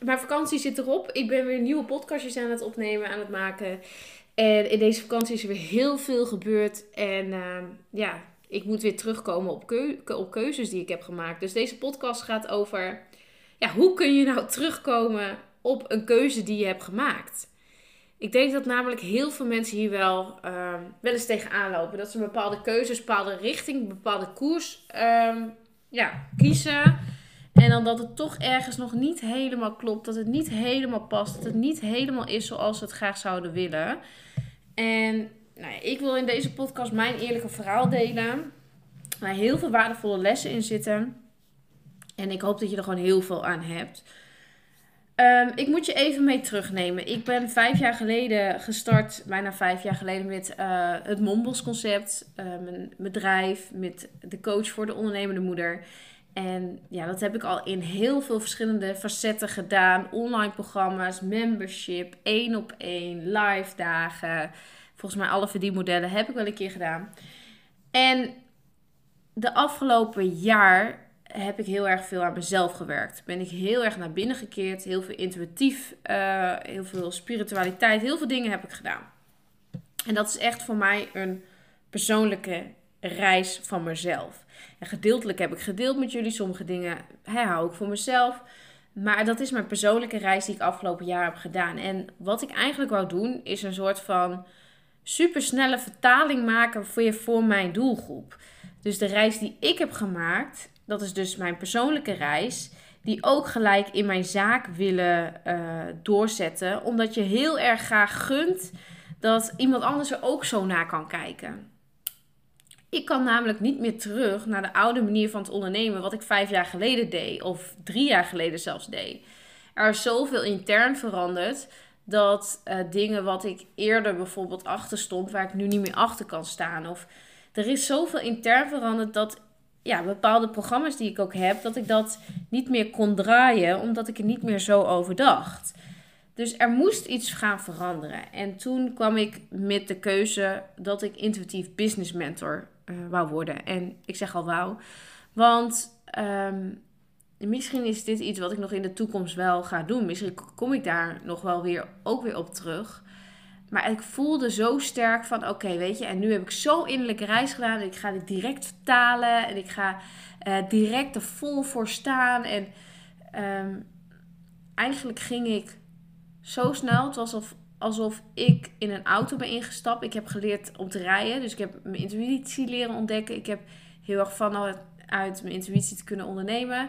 mijn vakantie zit erop. Ik ben weer nieuwe podcastjes aan het opnemen, aan het maken. En in deze vakantie is er weer heel veel gebeurd. En ehm, ja, ik moet weer terugkomen op, keuzes die ik heb gemaakt. Dus deze podcast gaat over... Ja, hoe kun je nou terugkomen op een keuze die je hebt gemaakt? Ik denk dat namelijk heel veel mensen hier wel, uh, wel eens tegenaan lopen. Dat ze een bepaalde keuzes, bepaalde richting, bepaalde koers uh, ja, kiezen. En dan dat het toch ergens nog niet helemaal klopt. Dat het niet helemaal past. Dat het niet helemaal is zoals ze het graag zouden willen. En nou ik wil in deze podcast mijn eerlijke verhaal delen. Waar heel veel waardevolle lessen in zitten. En ik hoop dat je er gewoon heel veel aan hebt. Um, ik moet je even mee terugnemen. Ik ben vijf jaar geleden gestart, bijna vijf jaar geleden, met uh, het Mombos concept. Uh, mijn bedrijf, met de coach voor de ondernemende moeder. En ja, dat heb ik al in heel veel verschillende facetten gedaan. Online programma's, membership, één op één, live dagen. Volgens mij alle verdienmodellen heb ik wel een keer gedaan. En de afgelopen jaar heb ik heel erg veel aan mezelf gewerkt. Ben ik heel erg naar binnen gekeerd. Heel veel intuïtief, uh, heel veel spiritualiteit. Heel veel dingen heb ik gedaan. En dat is echt voor mij een persoonlijke reis van mezelf. En gedeeltelijk heb ik gedeeld met jullie. Sommige dingen hou ik voor mezelf. Maar dat is mijn persoonlijke reis die ik afgelopen jaar heb gedaan. En wat ik eigenlijk wou doen, is een soort van supersnelle vertaling maken voor, je, voor mijn doelgroep. Dus de reis die ik heb gemaakt, dat is dus mijn persoonlijke reis. Die ook gelijk in mijn zaak willen uh, doorzetten. Omdat je heel erg graag gunt dat iemand anders er ook zo naar kan kijken. Ik kan namelijk niet meer terug naar de oude manier van het ondernemen, wat ik vijf jaar geleden deed, of drie jaar geleden zelfs deed. Er is zoveel intern veranderd dat uh, dingen wat ik eerder bijvoorbeeld achter stond, waar ik nu niet meer achter kan staan. Of er is zoveel intern veranderd dat ja, bepaalde programma's die ik ook heb, dat ik dat niet meer kon draaien, omdat ik er niet meer zo over dacht. Dus er moest iets gaan veranderen. En toen kwam ik met de keuze dat ik intuïtief business mentor uh, wou worden. En ik zeg al wauw, want um, misschien is dit iets wat ik nog in de toekomst wel ga doen. Misschien kom ik daar nog wel weer ook weer op terug. Maar ik voelde zo sterk van oké, weet je, en nu heb ik zo innerlijke reis gedaan. Ik ga dit direct vertalen. En ik ga uh, direct er vol voor staan. En um, eigenlijk ging ik zo snel. Het was alsof, alsof ik in een auto ben ingestapt. Ik heb geleerd om te rijden. Dus ik heb mijn intuïtie leren ontdekken. Ik heb heel erg vanuit mijn intuïtie te kunnen ondernemen.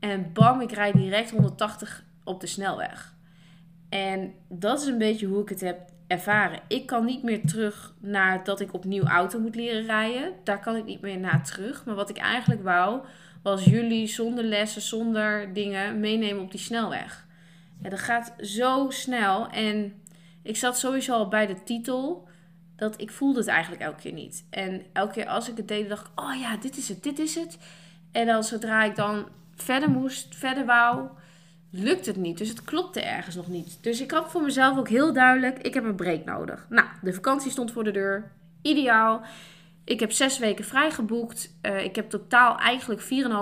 En bam, ik rijd direct 180 op de snelweg. En dat is een beetje hoe ik het heb ervaren. Ik kan niet meer terug naar dat ik opnieuw auto moet leren rijden. Daar kan ik niet meer naar terug. Maar wat ik eigenlijk wou, was jullie zonder lessen, zonder dingen meenemen op die snelweg. Ja, dat gaat zo snel. En ik zat sowieso al bij de titel. Dat ik voelde het eigenlijk elke keer niet. En elke keer als ik het deed, dacht ik: oh ja, dit is het, dit is het. En dan zodra ik dan verder moest, verder wou, lukt het niet. Dus het klopte ergens nog niet. Dus ik had voor mezelf ook heel duidelijk: ik heb een break nodig. Nou, de vakantie stond voor de deur. Ideaal. Ik heb zes weken vrijgeboekt. Uh, ik heb totaal eigenlijk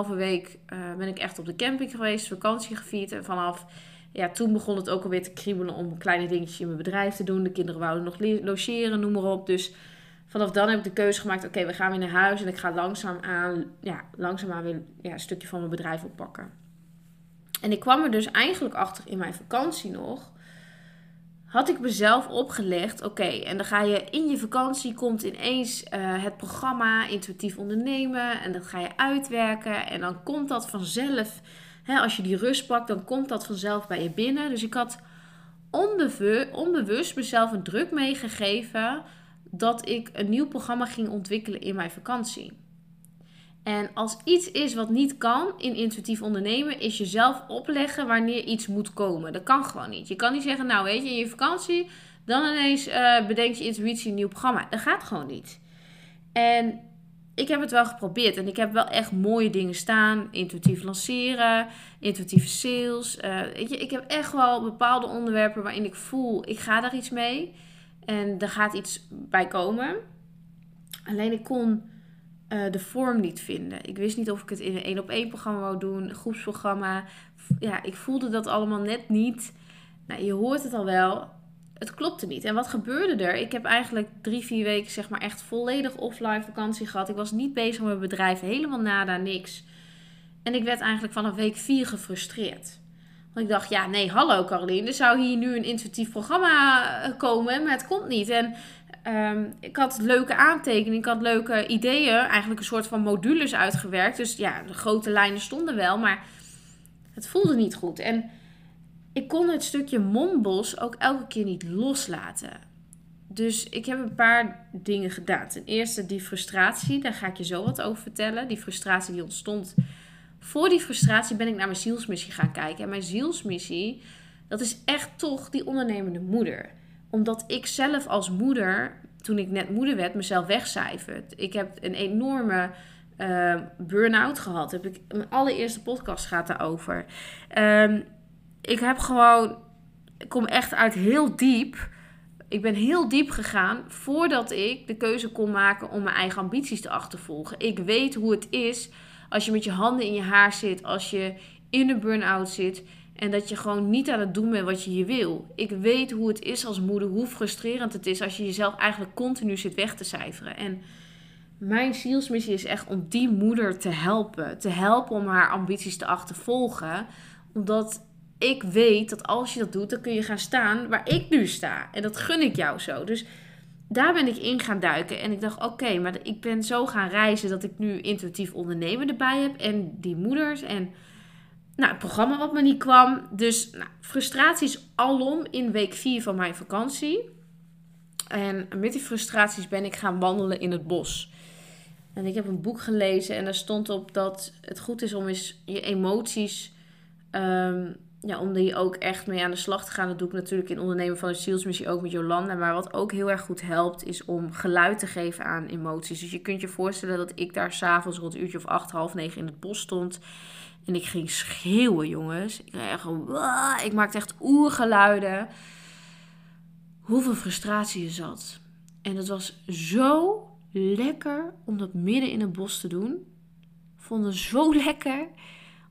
4,5 week uh, ben ik echt op de camping geweest, vakantie gevierd. En vanaf ja, toen begon het ook alweer te kriebelen om kleine dingetjes in mijn bedrijf te doen. De kinderen wouden nog logeren, noem maar op. Dus vanaf dan heb ik de keuze gemaakt: oké, we gaan weer naar huis en ik ga langzaam aan, ja, langzaam aan weer ja, een stukje van mijn bedrijf oppakken. En ik kwam er dus eigenlijk achter in mijn vakantie nog. Had ik mezelf opgelegd, oké, en dan ga je in je vakantie, komt ineens uh, het programma Intuïtief Ondernemen en dat ga je uitwerken en dan komt dat vanzelf als je die rust pakt, dan komt dat vanzelf bij je binnen. Dus ik had onbewust, mezelf een druk meegegeven dat ik een nieuw programma ging ontwikkelen in mijn vakantie. En als iets is wat niet kan in intuïtief ondernemen, is jezelf opleggen wanneer iets moet komen. Dat kan gewoon niet. Je kan niet zeggen, nou weet je, in je vakantie, Dan ineens uh, bedenkt je intuïtie een nieuw programma. Dat gaat gewoon niet. En ik heb het wel geprobeerd en ik heb wel echt mooie dingen staan. Intuïtief lanceren, intuïtieve sales. Je, ik heb echt wel bepaalde onderwerpen waarin ik voel, ik ga daar iets mee. En er gaat iets bij komen. Alleen ik kon uh, de vorm niet vinden. Ik wist niet of ik het in een één op één programma wou doen, een groepsprogramma. Ja, ik voelde dat allemaal net niet. Nou, je hoort het al wel het klopte niet. En wat gebeurde er? Ik heb eigenlijk drie, vier weken zeg maar echt volledig offline vakantie gehad. Ik was niet bezig met mijn bedrijf, helemaal nada, niks. En ik werd eigenlijk vanaf week vier gefrustreerd. Want ik dacht, ja, nee, hallo Caroline, er zou hier nu een intuïtief programma eh, komen, maar het komt niet. En ehm, ik had leuke aantekeningen, ik had leuke ideeën, eigenlijk een soort van modules uitgewerkt. Dus ja, de grote lijnen stonden wel, maar het voelde niet goed. En ik kon het stukje mombos ook elke keer niet loslaten. Dus ik heb een paar dingen gedaan. Ten eerste die frustratie, daar ga ik je zo wat over vertellen. Die frustratie die ontstond. Voor die frustratie ben ik naar mijn zielsmissie gaan kijken. En mijn zielsmissie, dat is echt toch die ondernemende moeder. Omdat ik zelf als moeder, toen ik net moeder werd, mezelf wegcijferd. Ik heb een enorme uh, burn-out gehad. Heb ik, mijn allereerste podcast gaat daarover. Um, ik heb gewoon, ik kom echt uit heel diep. Ik ben heel diep gegaan voordat ik de keuze kon maken om mijn eigen ambities te achtervolgen. Ik weet hoe het is als je met je handen in je haar zit, als je in een burn-out zit en dat je gewoon niet aan het doen bent wat je hier wil. Ik weet hoe het is als moeder, hoe frustrerend het is als je jezelf eigenlijk continu zit weg te cijferen. En mijn zielsmissie is echt om die moeder te helpen. Te helpen om haar ambities te achtervolgen. Omdat ik weet dat als je dat doet, dan kun je gaan staan waar ik nu sta. En dat gun ik jou zo. Dus daar ben ik in gaan duiken. En ik dacht, oké, maar ik ben zo gaan reizen dat ik nu intuïtief ondernemen erbij heb. En die moeders en nou, het programma wat me niet kwam. Dus nou, frustraties alom in week 4 van mijn vakantie. En met die frustraties ben ik gaan wandelen in het bos. En ik heb een boek gelezen en daar stond op dat het goed is om eens je emoties um, ja, om die ook echt mee aan de slag te gaan. Dat doe ik natuurlijk in ondernemen van de zielsmissie ook met Jolanda. Maar wat ook heel erg goed helpt, is om geluid te geven aan emoties. Dus je kunt je voorstellen dat ik daar s'avonds rond een uurtje of acht, half negen in het bos stond. En ik ging schreeuwen, jongens. Ik, echt, ik maakte echt oergeluiden. Hoeveel frustratie er zat. En het was zo lekker om dat midden in het bos te doen. Ik vond het zo lekker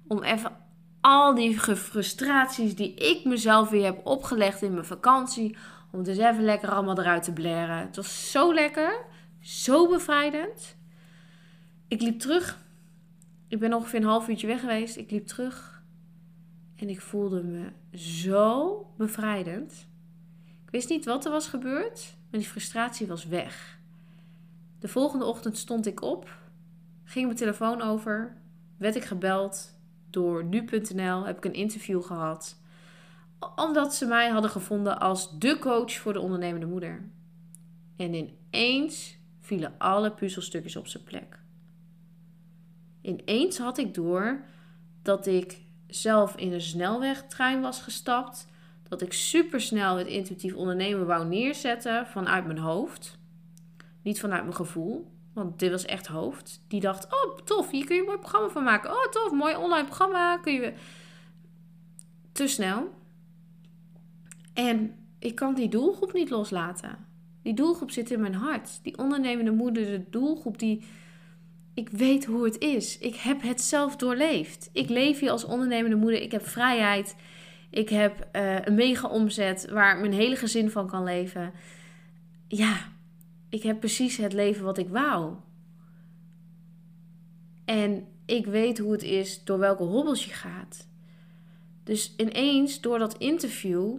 om even al die frustraties die ik mezelf weer heb opgelegd in mijn vakantie. Om dus even lekker allemaal eruit te blaren. Het was zo lekker. Zo bevrijdend. Ik liep terug. Ik ben ongeveer een half uurtje weg geweest. Ik liep terug. En ik voelde me zo bevrijdend. Ik wist niet wat er was gebeurd. Maar die frustratie was weg. De volgende ochtend stond ik op. Ging mijn telefoon over. Werd ik gebeld door nu.nl heb ik een interview gehad. Omdat ze mij hadden gevonden als de coach voor de ondernemende moeder. En ineens vielen alle puzzelstukjes op zijn plek. Ineens had ik door dat ik zelf in een snelwegtrein was gestapt. Dat ik supersnel het intuïtief ondernemen wou neerzetten vanuit mijn hoofd. Niet vanuit mijn gevoel. Want dit was echt hoofd. Die dacht, oh tof, hier kun je een mooi programma van maken. Oh tof, mooi online programma. Kun je... Te snel. En ik kan die doelgroep niet loslaten. Die doelgroep zit in mijn hart. Die ondernemende moeder, de doelgroep die... Ik weet hoe het is. Ik heb het zelf doorleefd. Ik leef hier als ondernemende moeder. Ik heb vrijheid. Ik heb uh, een mega omzet waar mijn hele gezin van kan leven. Ja, ik heb precies het leven wat ik wou. En ik weet hoe het is door welke hobbels je gaat. Dus ineens door dat interview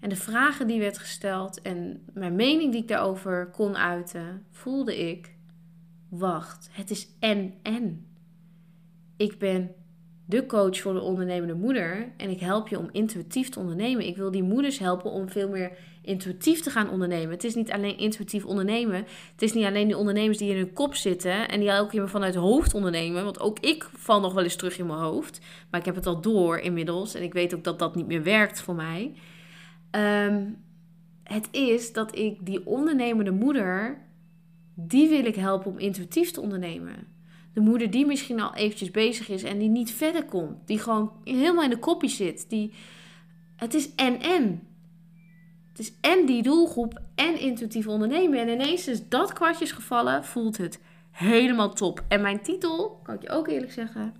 en de vragen die werd gesteld en mijn mening die ik daarover kon uiten, voelde ik: wacht, het is en en. Ik ben de coach voor de ondernemende moeder en ik help je om intuïtief te ondernemen. Ik wil die moeders helpen om veel meer intuïtief te gaan ondernemen. Het is niet alleen intuïtief ondernemen. Het is niet alleen die ondernemers die in hun kop zitten en die elke keer vanuit het hoofd ondernemen. Want ook ik val nog wel eens terug in mijn hoofd. Maar ik heb het al door inmiddels. En ik weet ook dat dat niet meer werkt voor mij. Ehm, het is dat ik die ondernemende moeder, die wil ik helpen om intuïtief te ondernemen. De moeder die misschien al eventjes bezig is en die niet verder komt. Die gewoon helemaal in de kopie zit. Die, het is en-en. Het is en die doelgroep en intuïtief ondernemen. En ineens is dat kwartjes gevallen, voelt het helemaal top. En mijn titel, kan ik je ook eerlijk zeggen.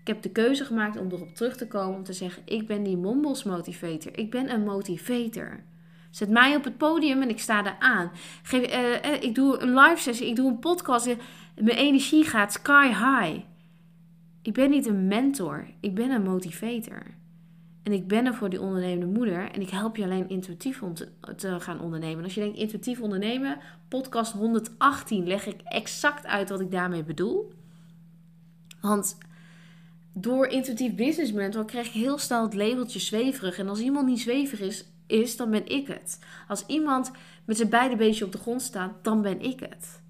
Ik heb de keuze gemaakt om erop terug te komen. Om te zeggen, ik ben die Mombos motivator. Ik ben een motivator. Zet mij op het podium en ik sta daar aan. Geef, uh, uh, ik doe een live sessie, ik doe een podcast. Mijn energie gaat sky high. Ik ben niet een mentor, ik ben een motivator. En ik ben er voor die ondernemende moeder. En ik help je alleen intuïtief om te, gaan ondernemen. En als je denkt intuïtief ondernemen, podcast 118 leg ik exact uit wat ik daarmee bedoel. Want door intuïtief business mentor krijg je heel snel het labeltje zweverig. En als iemand niet zweverig is, is, dan ben ik het. Als iemand met zijn beide beentjes op de grond staat, dan ben ik het.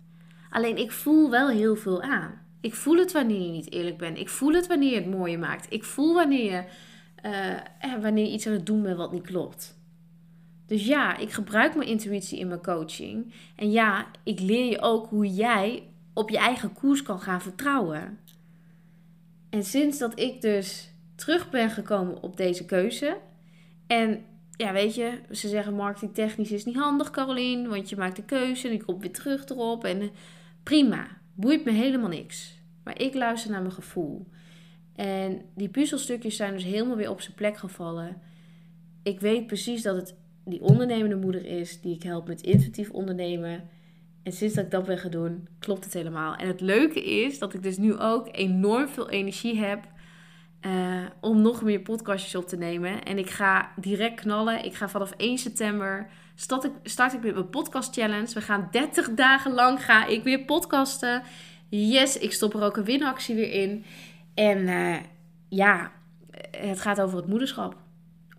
Alleen ik voel wel heel veel aan. Ik voel het wanneer je niet eerlijk bent. Ik voel het wanneer je het mooier maakt. Ik voel wanneer je, uh, wanneer je iets aan het doen bent wat niet klopt. Dus ja, ik gebruik mijn intuïtie in mijn coaching. En ja, ik leer je ook hoe jij op je eigen koers kan gaan vertrouwen. En sinds dat ik dus terug ben gekomen op deze keuze. En ja, weet je, ze zeggen marketingtechnisch is niet handig, Caroline. Want je maakt de keuze en ik kom weer terug erop. En eh, prima, boeit me helemaal niks. Maar ik luister naar mijn gevoel. En die puzzelstukjes zijn dus helemaal weer op zijn plek gevallen. Ik weet precies dat het die ondernemende moeder is die ik help met intuïtief ondernemen. En sinds dat ik dat ben gaan doen, klopt het helemaal. En het leuke is dat ik dus nu ook enorm veel energie heb uh, om nog meer podcastjes op te nemen. En ik ga direct knallen. Ik ga vanaf 1 september start ik, start ik met mijn podcast challenge. We gaan 30 dagen lang ga ik weer podcasten. Yes, ik stop er ook een winactie weer in. En uh, ja, het gaat over het moederschap.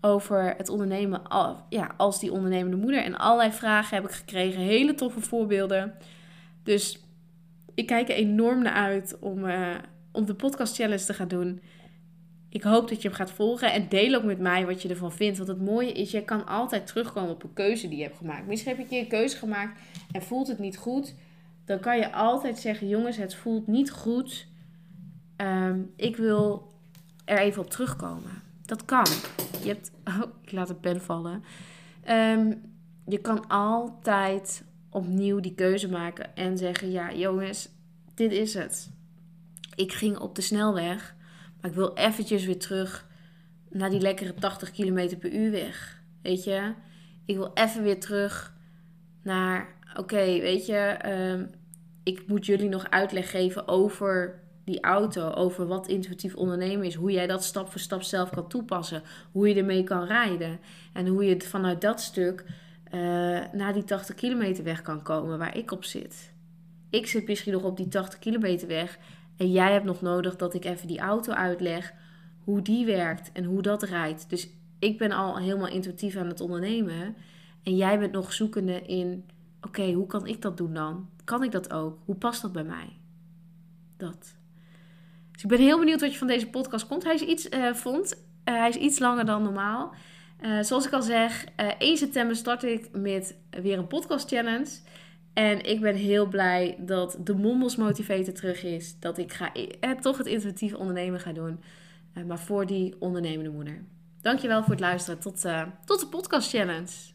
Over het ondernemen ja, als die ondernemende moeder. En allerlei vragen heb ik gekregen. Hele toffe voorbeelden. Dus ik kijk er enorm naar uit om, uh, om de podcast challenge te gaan doen. Ik hoop dat je hem gaat volgen en deel ook met mij wat je ervan vindt. Want het mooie is, je kan altijd terugkomen op een keuze die je hebt gemaakt. Misschien heb je een keuze gemaakt en voelt het niet goed. Dan kan je altijd zeggen, jongens, het voelt niet goed. Ehm, ik wil er even op terugkomen. Dat kan. Je hebt, oh, ik laat de pen vallen. Ehm, je kan altijd opnieuw die keuze maken en zeggen, ja jongens, dit is het. Ik ging op de snelweg maar ik wil eventjes weer terug naar die lekkere 80 km per uur weg. Weet je? Ik wil even weer terug naar, oké, weet je, ehm, ik moet jullie nog uitleg geven over die auto, over wat intuïtief ondernemen is, hoe jij dat stap voor stap zelf kan toepassen, hoe je ermee kan rijden en hoe je vanuit dat stuk uh, naar die 80 kilometer weg kan komen waar ik op zit. Ik zit misschien nog op die 80 kilometer weg en jij hebt nog nodig dat ik even die auto uitleg, hoe die werkt en hoe dat rijdt. Dus ik ben al helemaal intuïtief aan het ondernemen. En jij bent nog zoekende in, oké, hoe kan ik dat doen dan? Kan ik dat ook? Hoe past dat bij mij? Dat. Dus ik ben heel benieuwd wat je van deze podcast komt. Hij is iets, uh, vond, uh, hij is iets langer dan normaal. Uh, zoals ik al zeg, 1 september start ik met weer een podcast challenge. En ik ben heel blij dat de Mommels Motivator terug is. Dat ik ga, eh, toch het intuïtieve ondernemen ga doen. Eh, maar voor die ondernemende moeder. Dankjewel voor het luisteren. Tot, uh, tot de podcast challenge.